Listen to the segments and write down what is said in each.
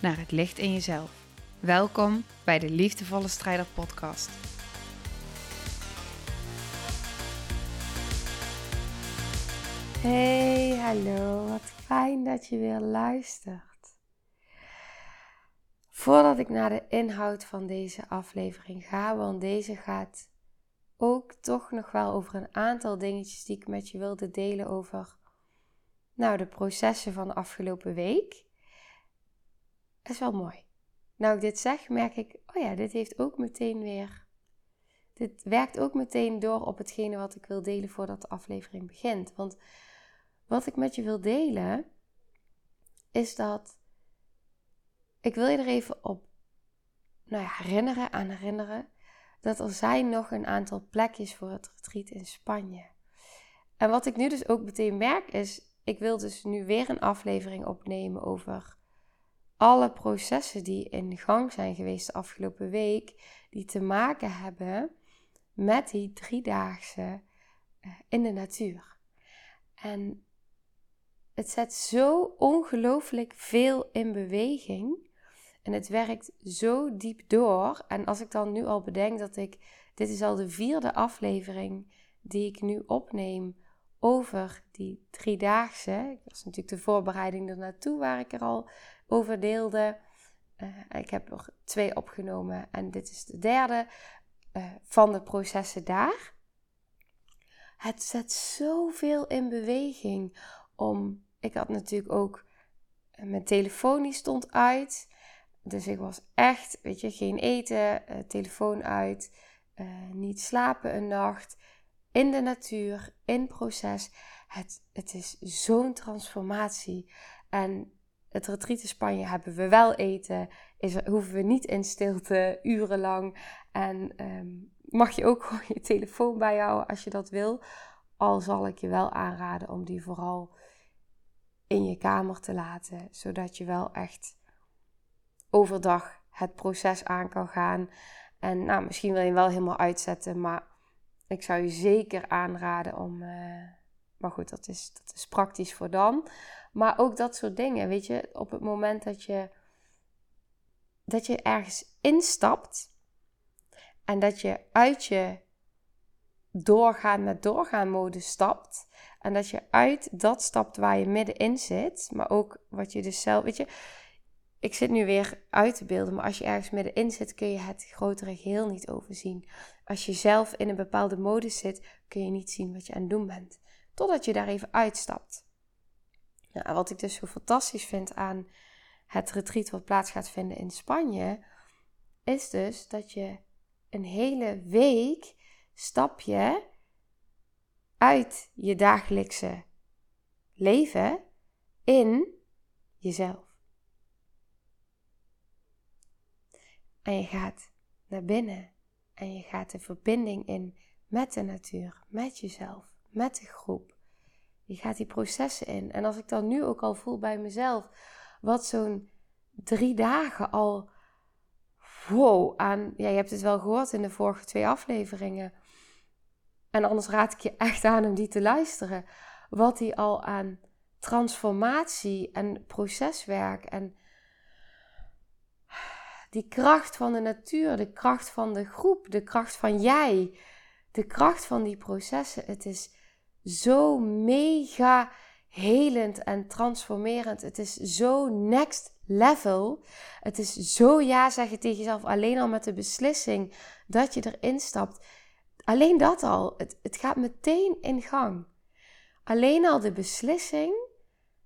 naar het licht in jezelf. Welkom bij de Liefdevolle Strijder Podcast. Hey, hallo, wat fijn dat je weer luistert. Voordat ik naar de inhoud van deze aflevering ga, want deze gaat ook toch nog wel over een aantal dingetjes die ik met je wilde delen over nou, de processen van de afgelopen week. Is wel mooi. Nou, ik dit zeg, merk ik, oh ja, dit heeft ook meteen weer. Dit werkt ook meteen door op hetgene wat ik wil delen voordat de aflevering begint. Want wat ik met je wil delen, is dat ik wil je er even op nou ja, herinneren, aan herinneren, dat er zijn nog een aantal plekjes voor het retreat in Spanje. En wat ik nu dus ook meteen merk is, ik wil dus nu weer een aflevering opnemen over alle processen die in gang zijn geweest de afgelopen week, die te maken hebben met die driedaagse uh, in de natuur. En het zet zo ongelooflijk veel in beweging. En het werkt zo diep door. En als ik dan nu al bedenk dat ik. Dit is al de vierde aflevering die ik nu opneem over die driedaagse. Dat was natuurlijk de voorbereiding ernaartoe waar ik er al over deelde. Uh, ik heb er twee opgenomen en dit is de derde uh, van de processen daar. Het zet zoveel in beweging om. Ik had natuurlijk ook. Eh, mijn telefoon die stond uit. Dus ik was echt, weet je, geen eten, telefoon uit, niet slapen een nacht in de natuur, in proces. Het, het is zo'n transformatie. En het retreat in Spanje hebben we wel eten. Is, hoeven we niet in stilte urenlang. En ehm, mag je ook gewoon je telefoon bijhouden als je dat wil. Al zal ik je wel aanraden om die vooral in je kamer te laten. Zodat je wel echt overdag het proces aan kan gaan. En nou, misschien wil je hem wel helemaal uitzetten. Maar ik zou je zeker aanraden om. Uh, maar goed, dat is, dat is praktisch voor dan. Maar ook dat soort dingen. Weet je, op het moment dat je. dat je ergens instapt. En dat je uit je doorgaan met doorgaan mode stapt. En dat je uit dat stapt waar je middenin zit. Maar ook wat je dus zelf. Weet je, ik zit nu weer uit te beelden, maar als je ergens middenin zit, kun je het grotere geheel niet overzien. Als je zelf in een bepaalde modus zit, kun je niet zien wat je aan het doen bent. Totdat je daar even uitstapt. Nou, wat ik dus zo fantastisch vind aan het retreat wat plaats gaat vinden in Spanje, is dus dat je een hele week stap je uit je dagelijkse leven in jezelf. En je gaat naar binnen en je gaat de verbinding in met de natuur, met jezelf, met de groep. Je gaat die processen in. En als ik dan nu ook al voel bij mezelf, wat zo'n drie dagen al wow aan. Ja, je hebt het wel gehoord in de vorige twee afleveringen. En anders raad ik je echt aan om die te luisteren. Wat die al aan transformatie en proceswerk en die kracht van de natuur, de kracht van de groep, de kracht van jij, de kracht van die processen. Het is zo mega helend en transformerend. Het is zo next level. Het is zo ja zeggen tegen jezelf alleen al met de beslissing dat je erin stapt. Alleen dat al, het, het gaat meteen in gang. Alleen al de beslissing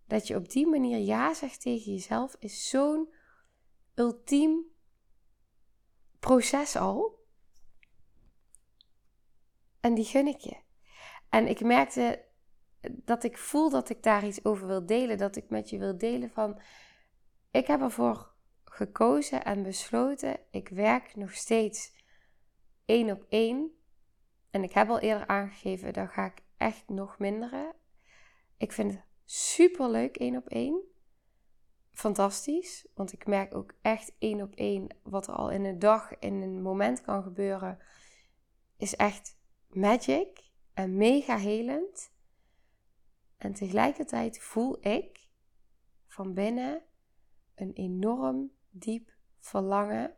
dat je op die manier ja zegt tegen jezelf is zo'n ultiem proces al. En die gun ik je. En ik merkte dat ik voel dat ik daar iets over wil delen. Dat ik met je wil delen van. Ik heb ervoor gekozen en besloten. Ik werk nog steeds één op één. En ik heb al eerder aangegeven, dan ga ik echt nog minderen. Ik vind het super leuk één op één. Fantastisch, want ik merk ook echt één op één wat er al in een dag, in een moment kan gebeuren, is echt magic en mega helend. En tegelijkertijd voel ik van binnen een enorm diep verlangen.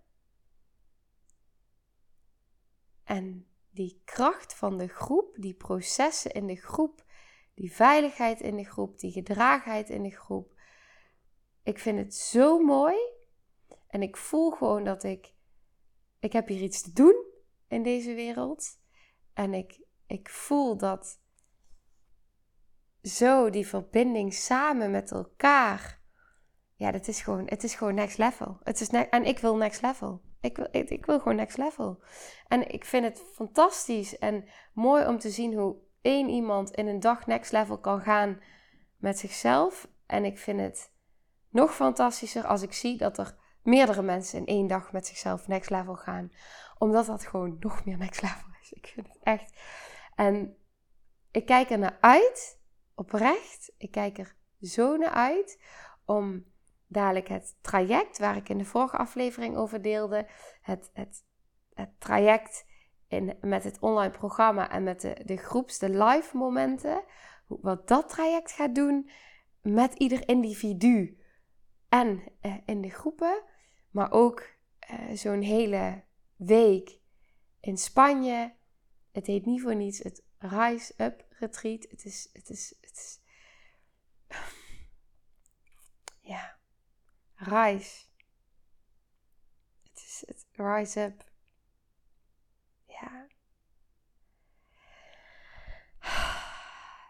En die kracht van de groep, die processen in de groep, die veiligheid in de groep, die gedragenheid in de groep. Ik vind het zo mooi. En ik voel gewoon dat ik. Ik heb hier iets te doen in deze wereld. En ik, ik voel dat zo die verbinding samen met elkaar. Ja, dat is gewoon, het is gewoon next level. Het is en ik wil next level. Ik wil, ik, ik wil gewoon next level. En ik vind het fantastisch en mooi om te zien hoe één iemand in een dag next level kan gaan met zichzelf. En ik vind het nog fantastischer als ik zie dat er meerdere mensen in één dag met zichzelf next level gaan. Omdat dat gewoon nog meer next level is. Ik vind het echt. En ik kijk er naar uit, oprecht. Ik kijk er zo naar uit om dadelijk het traject waar ik in de vorige aflevering over deelde. Het, het, het traject in, met het online programma en met de, de groeps, de live momenten. Wat dat traject gaat doen met ieder individu en eh, in de groepen. Maar ook eh, zo'n hele week in Spanje. Het heet niet voor niets het Rise Up Retreat. Het is, het is, het is ja, Rise. Het is het Rise Up. Ja.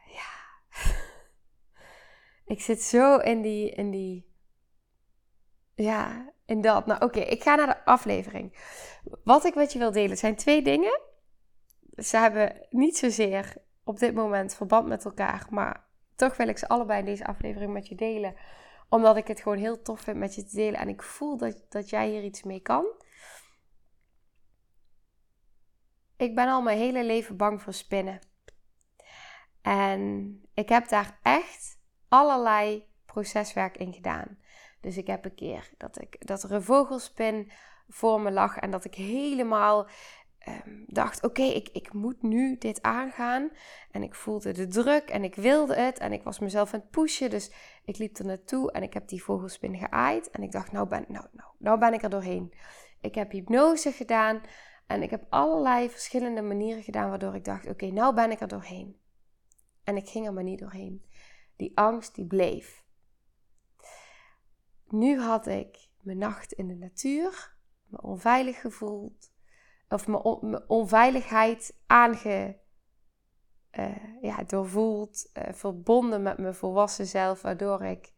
Ja. Ik zit zo in die, in die, ja, in dat. Nou, oké, ik ga naar de aflevering. Wat ik met je wil delen zijn twee dingen. Ze hebben niet zozeer op dit moment verband met elkaar, maar toch wil ik ze allebei in deze aflevering met je delen omdat ik het gewoon heel tof vind met je te delen. En ik voel dat, dat jij hier iets mee kan. Ik ben al mijn hele leven bang voor spinnen. En ik heb daar echt allerlei proceswerk in gedaan. Dus ik heb een keer dat, ik, dat er een vogelspin voor me lag en dat ik helemaal um, dacht: oké, ik, ik moet nu dit aangaan. En ik voelde de druk en ik wilde het en ik was mezelf aan het pushen. Dus ik liep er naartoe en ik heb die vogelspin geaaid. En ik dacht: nou ben, nou, nou, nou ben ik er doorheen. Ik heb hypnose gedaan en ik heb allerlei verschillende manieren gedaan waardoor ik dacht: oké, nou ben ik er doorheen. En ik ging er maar niet doorheen. Die angst die bleef. Nu had ik mijn nacht in de natuur, me onveilig gevoeld, of mijn, onveiligheid aange, uh, ja, doorvoeld, uh, verbonden met mijn volwassen zelf, waardoor ik,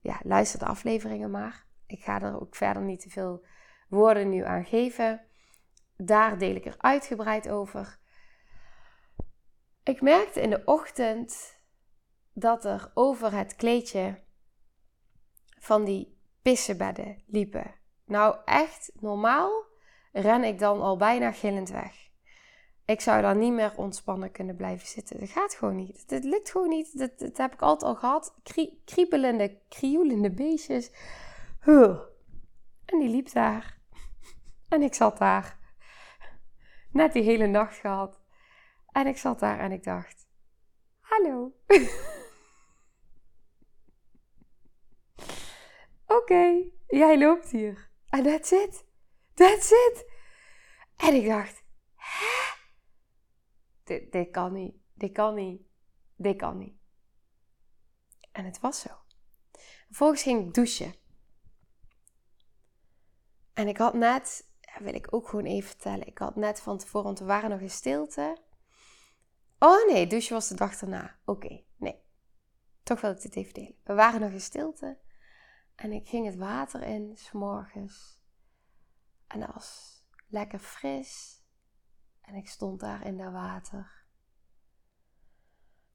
ja, luister de afleveringen maar. Ik ga er ook verder niet te veel woorden nu aan geven. Daar deel ik er uitgebreid over. Ik merkte in de ochtend dat er over het kleedje van die pissenbedden liepen. Nou, echt normaal ren ik dan al bijna gillend weg. Ik zou dan niet meer ontspannen kunnen blijven zitten. Dat gaat gewoon niet. Het lukt gewoon niet. Dat, dat heb ik altijd al gehad. kriepelende, krioelende beestjes. Huh. En die liep daar. En ik zat daar. Net die hele nacht gehad. En ik zat daar en ik dacht: Hallo. Oké, jij loopt hier. En that's it. That's it. En ik dacht, hè? Dit, dit kan niet. Dit kan niet. Dit kan niet. En het was zo. Vervolgens ging ik douchen. En ik had net, wil ik ook gewoon even vertellen, ik had net van tevoren, want we waren nog in stilte. Oh nee, douchen was de dag erna. Oké, nee. Toch wil ik dit even delen. We waren nog in stilte. En ik ging het water in, s morgens. En dat was lekker fris. En ik stond daar in dat water.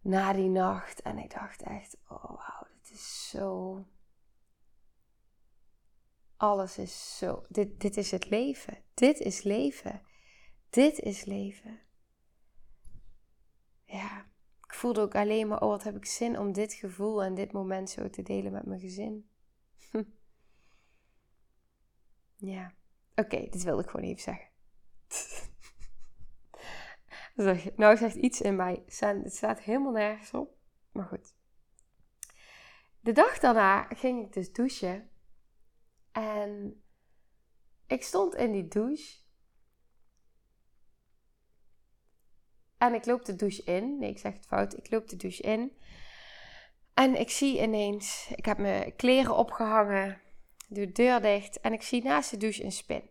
Na die nacht. En ik dacht echt, oh wauw, dit is zo... alles is zo. Dit, dit is het leven. Dit is leven. Dit is leven. Ja, ik voelde ook alleen maar, oh wat heb ik zin om dit gevoel en dit moment zo te delen met mijn gezin. Ja, oké, dit wilde ik gewoon even zeggen. nou zegt iets in mij, het staat helemaal nergens op, maar goed. De dag daarna ging ik dus douchen en ik stond in die douche. En ik loop de douche in. Nee, ik zeg het fout. Ik loop de douche in. En ik zie ineens, ik heb mijn kleren opgehangen, doe de deur dicht en ik zie naast de douche een spin.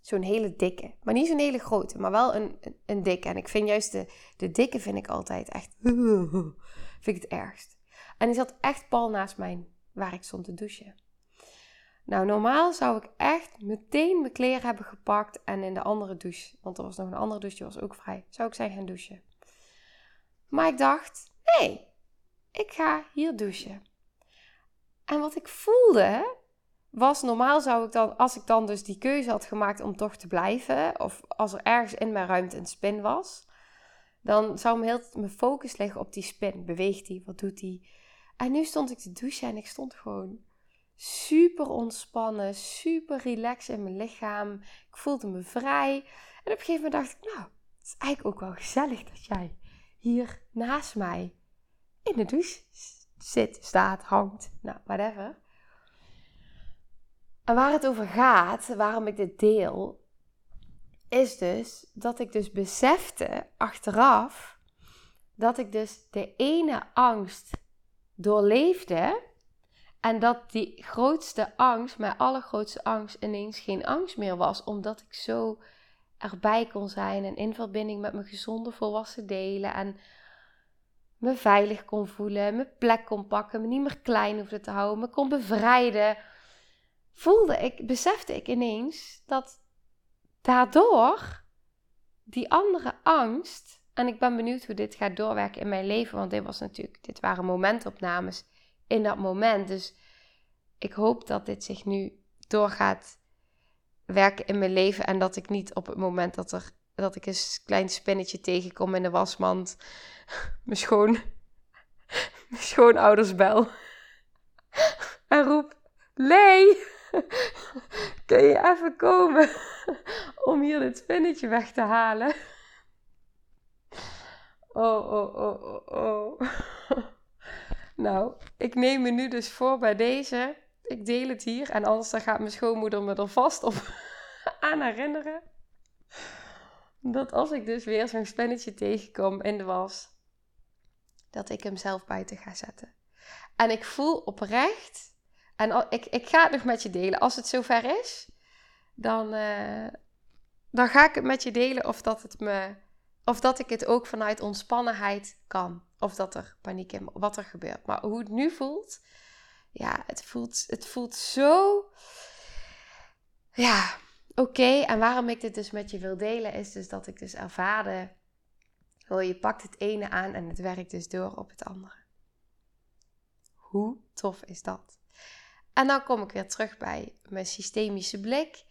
Zo'n hele dikke. Maar niet zo'n hele grote, maar wel een, een, dikke. En ik vind juist de, de dikke vind ik altijd echt, vind ik het ergst. En die zat echt pal naast mij, waar ik stond te douchen. Nou, normaal zou ik echt meteen mijn kleren hebben gepakt en in de andere douche, want er was nog een andere douche, die was ook vrij, zou ik zijn gaan douchen. Maar ik dacht, nee, ik ga hier douchen. En wat ik voelde, was normaal zou ik dan, als ik dan dus die keuze had gemaakt om toch te blijven, of als er ergens in mijn ruimte een spin was, dan zou mijn, heel, mijn focus liggen op die spin. Beweegt die? Wat doet die? En nu stond ik te douchen en ik stond gewoon super ontspannen, super relaxed in mijn lichaam. Ik voelde me vrij. En op een gegeven moment dacht ik, nou, het is eigenlijk ook wel gezellig dat jij hier naast mij in de douche zit, staat, hangt, nou, whatever. En waar het over gaat, waarom ik dit deel, is dus dat ik dus besefte achteraf dat ik dus de ene angst doorleefde en dat die grootste angst, mijn allergrootste angst, ineens geen angst meer was, omdat ik zo erbij kon zijn en in verbinding met mijn gezonde volwassen delen en me veilig kon voelen, mijn plek kon pakken, me niet meer klein hoefde te houden, me kon bevrijden, voelde ik, besefte ik ineens dat daardoor die andere angst, en ik ben benieuwd hoe dit gaat doorwerken in mijn leven, want dit was natuurlijk, dit waren momentopnames in dat moment. Dus ik hoop dat dit zich nu doorgaat werken in mijn leven en dat ik niet op het moment dat er dat ik een klein spinnetje tegenkom in de wasmand, mijn schoon, mijn schoonouders bel en roep: Lee, kun je even komen om hier dit spinnetje weg te halen? Oh, oh, oh, oh, oh. Nou, ik neem me nu dus voor bij deze. Ik deel het hier en anders dan gaat mijn schoonmoeder me er vast op aan herinneren. Dat als ik dus weer zo'n spannetje tegenkom in de was, dat ik hem zelf buiten ga zetten. En ik voel oprecht, en ik, ik ga het nog met je delen. Als het zover is, dan, uh, dan ga ik het met je delen of dat, het me, of dat ik het ook vanuit ontspannenheid kan. Of dat er paniek in, wat er gebeurt. Maar hoe het nu voelt, ja, het voelt, het voelt zo, ja, oké. En waarom ik dit dus met je wil delen, is dus dat ik dus ervaarde, oh, je pakt het ene aan en het werkt dus door op het andere. Hoe tof is dat? En dan kom ik weer terug bij mijn systemische blik.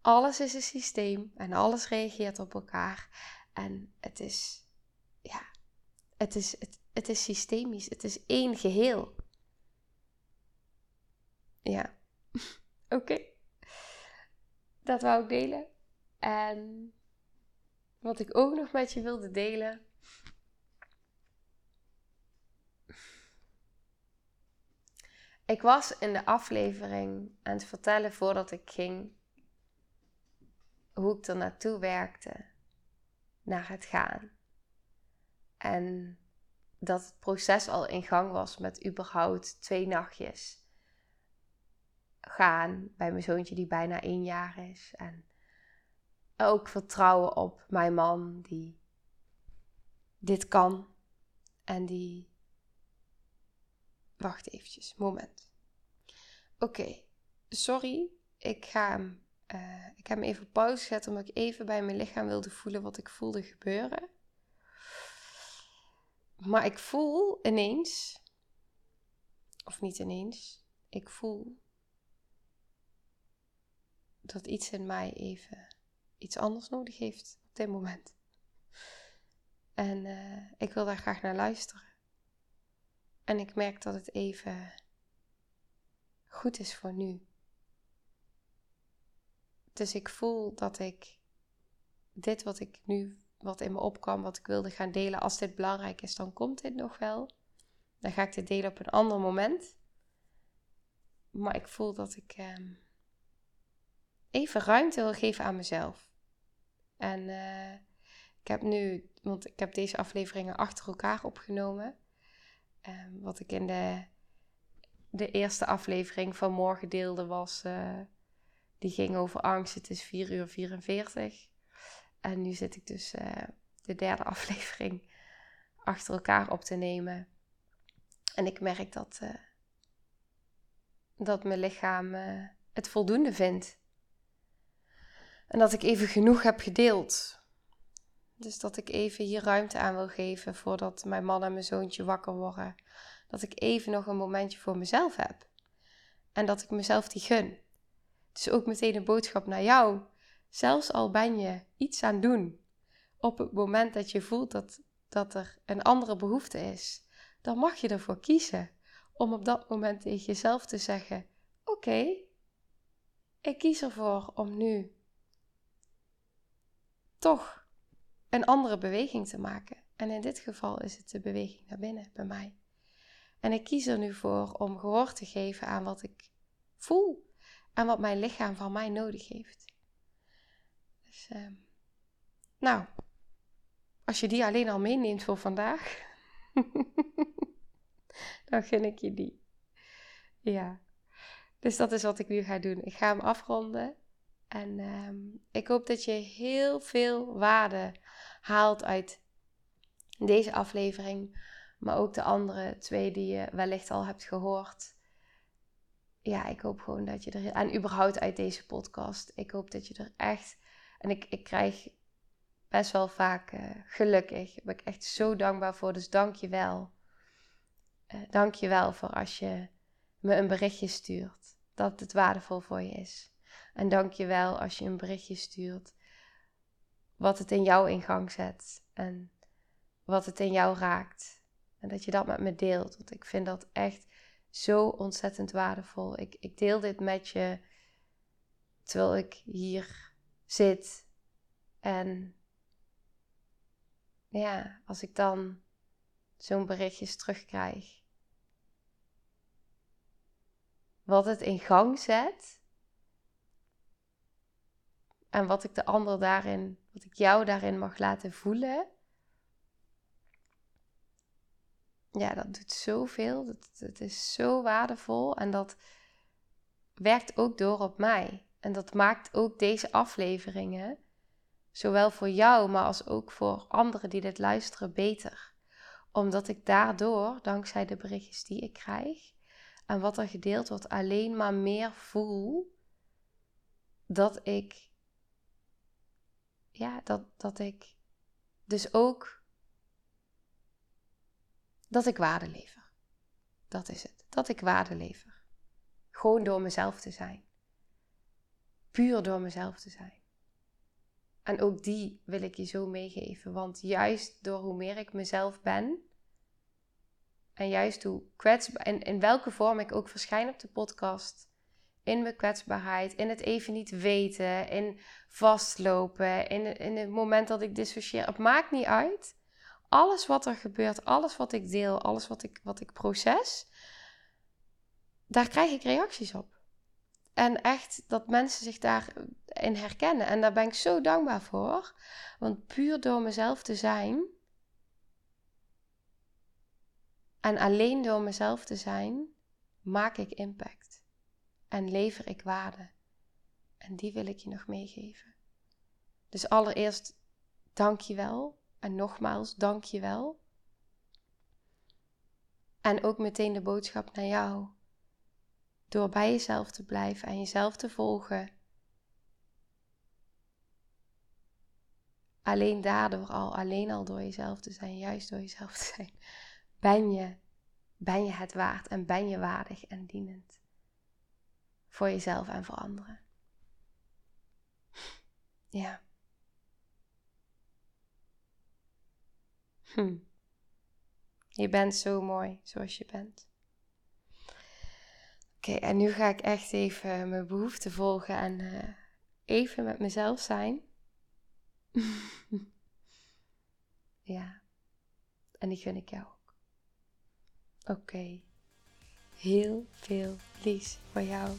Alles is een systeem en alles reageert op elkaar. En het is, ja, het is, het, het is systemisch. Het is één geheel. Ja, oké. Dat wou ik delen. En wat ik ook nog met je wilde delen. Ik was in de aflevering aan het vertellen voordat ik ging hoe ik er naartoe werkte naar het gaan. En dat het proces al in gang was met überhaupt twee nachtjes gaan bij mijn zoontje die bijna één jaar is. En ook vertrouwen op mijn man die dit kan en die. Wacht eventjes, moment. Oké, sorry. Ik ga. Uh, ik heb hem even pauze gezet omdat ik even bij mijn lichaam wilde voelen wat ik voelde gebeuren. Maar ik voel ineens, of niet ineens, ik voel dat iets in mij even iets anders nodig heeft op dit moment. En uh, ik wil daar graag naar luisteren. En ik merk dat het even goed is voor nu. Dus ik voel dat ik dit wat ik nu, wat in me opkwam, wat ik wilde gaan delen, als dit belangrijk is, dan komt dit nog wel. Dan ga ik dit delen op een ander moment. Maar ik voel dat ik ehm, even ruimte wil geven aan mezelf. En uh, ik heb nu, want ik heb deze afleveringen achter elkaar opgenomen. Um, wat ik in de, de eerste aflevering van morgen deelde was, uh, die ging over angst. Het is 4 uur 44. En nu zit ik dus uh, de derde aflevering achter elkaar op te nemen. En ik merk dat, dat mijn lichaam het voldoende vindt. En dat ik even genoeg heb gedeeld. Dus dat ik even hier ruimte aan wil geven voordat mijn man en mijn zoontje wakker worden. Dat ik even nog een momentje voor mezelf heb. En dat ik mezelf die gun. Dus ook meteen een boodschap naar jou. Zelfs al ben je iets aan doen op het moment dat je voelt dat, dat er een andere behoefte is, dan mag je ervoor kiezen om op dat moment tegen jezelf te zeggen: Oké, ik kies ervoor om nu toch een andere beweging te maken. En in dit geval is het de beweging naar binnen bij mij. En ik kies er nu voor om gehoor te geven aan wat ik voel en wat mijn lichaam van mij nodig heeft. Dus, uh, nou, als je die alleen al meeneemt voor vandaag, dan gun ik je die. Ja, dus dat is wat ik nu ga doen. Ik ga hem afronden. En uh, ik hoop dat je heel veel waarde haalt uit deze aflevering, maar ook de andere twee die je wellicht al hebt gehoord. Ja, ik hoop gewoon dat je er, en überhaupt uit deze podcast, ik hoop dat je er echt, en ik, ik krijg best wel vaak uh, gelukkig, daar ben ik echt zo dankbaar voor, dus dank je wel. Uh, dank je wel voor als je me een berichtje stuurt, dat het waardevol voor je is. En dank je wel als je een berichtje stuurt wat het in jou in gang zet en wat het in jou raakt. En dat je dat met me deelt, want ik vind dat echt zo ontzettend waardevol. Ik, ik deel dit met je terwijl ik hier zit. En ja, als ik dan zo'n berichtjes terugkrijg. Wat het in gang zet. En wat ik de ander daarin wat ik jou daarin mag laten voelen. Ja, dat doet zoveel. Dat, dat is zo waardevol. En dat werkt ook door op mij. En dat maakt ook deze afleveringen, zowel voor jou, maar als ook voor anderen die dit luisteren, beter. Omdat ik daardoor, dankzij de berichtjes die ik krijg, en wat er gedeeld wordt, alleen maar meer voel dat ik ja, dat, dat ik dus ook dat ik waarde lever. Dat is het. Dat ik waarde lever. Gewoon door mezelf te zijn. Puur door mezelf te zijn. En ook die wil ik je zo meegeven. Want juist door hoe meer ik mezelf ben. En juist hoe kwetsbaar. En in welke vorm ik ook verschijn op de podcast in mijn kwetsbaarheid, in het even niet weten, in vastlopen, in, in het moment dat ik dissocieer. Het maakt niet uit. Alles wat er gebeurt, alles wat ik deel, alles wat ik, wat ik proces, daar krijg ik reacties op. En echt dat mensen zich daarin herkennen. En daar ben ik zo dankbaar voor. Want puur door mezelf te zijn. En alleen door mezelf te zijn, maak ik impact en lever ik waarde. En die wil ik je nog meegeven. Dus allereerst dank je wel. En nogmaals, dank je wel. En ook meteen de boodschap naar jou. Door bij jezelf te blijven en jezelf te volgen. Alleen daardoor al, alleen al door jezelf te zijn, juist door jezelf te zijn, ben je, ben je het waard en ben je waardig en dienend voor jezelf en voor anderen. Ja. Hm. Je bent zo mooi zoals je bent. Oké, en nu ga ik echt even mijn behoeften volgen en uh, even met mezelf zijn. ja. En die gun ik jou ook. Oké. Heel veel lies voor jou.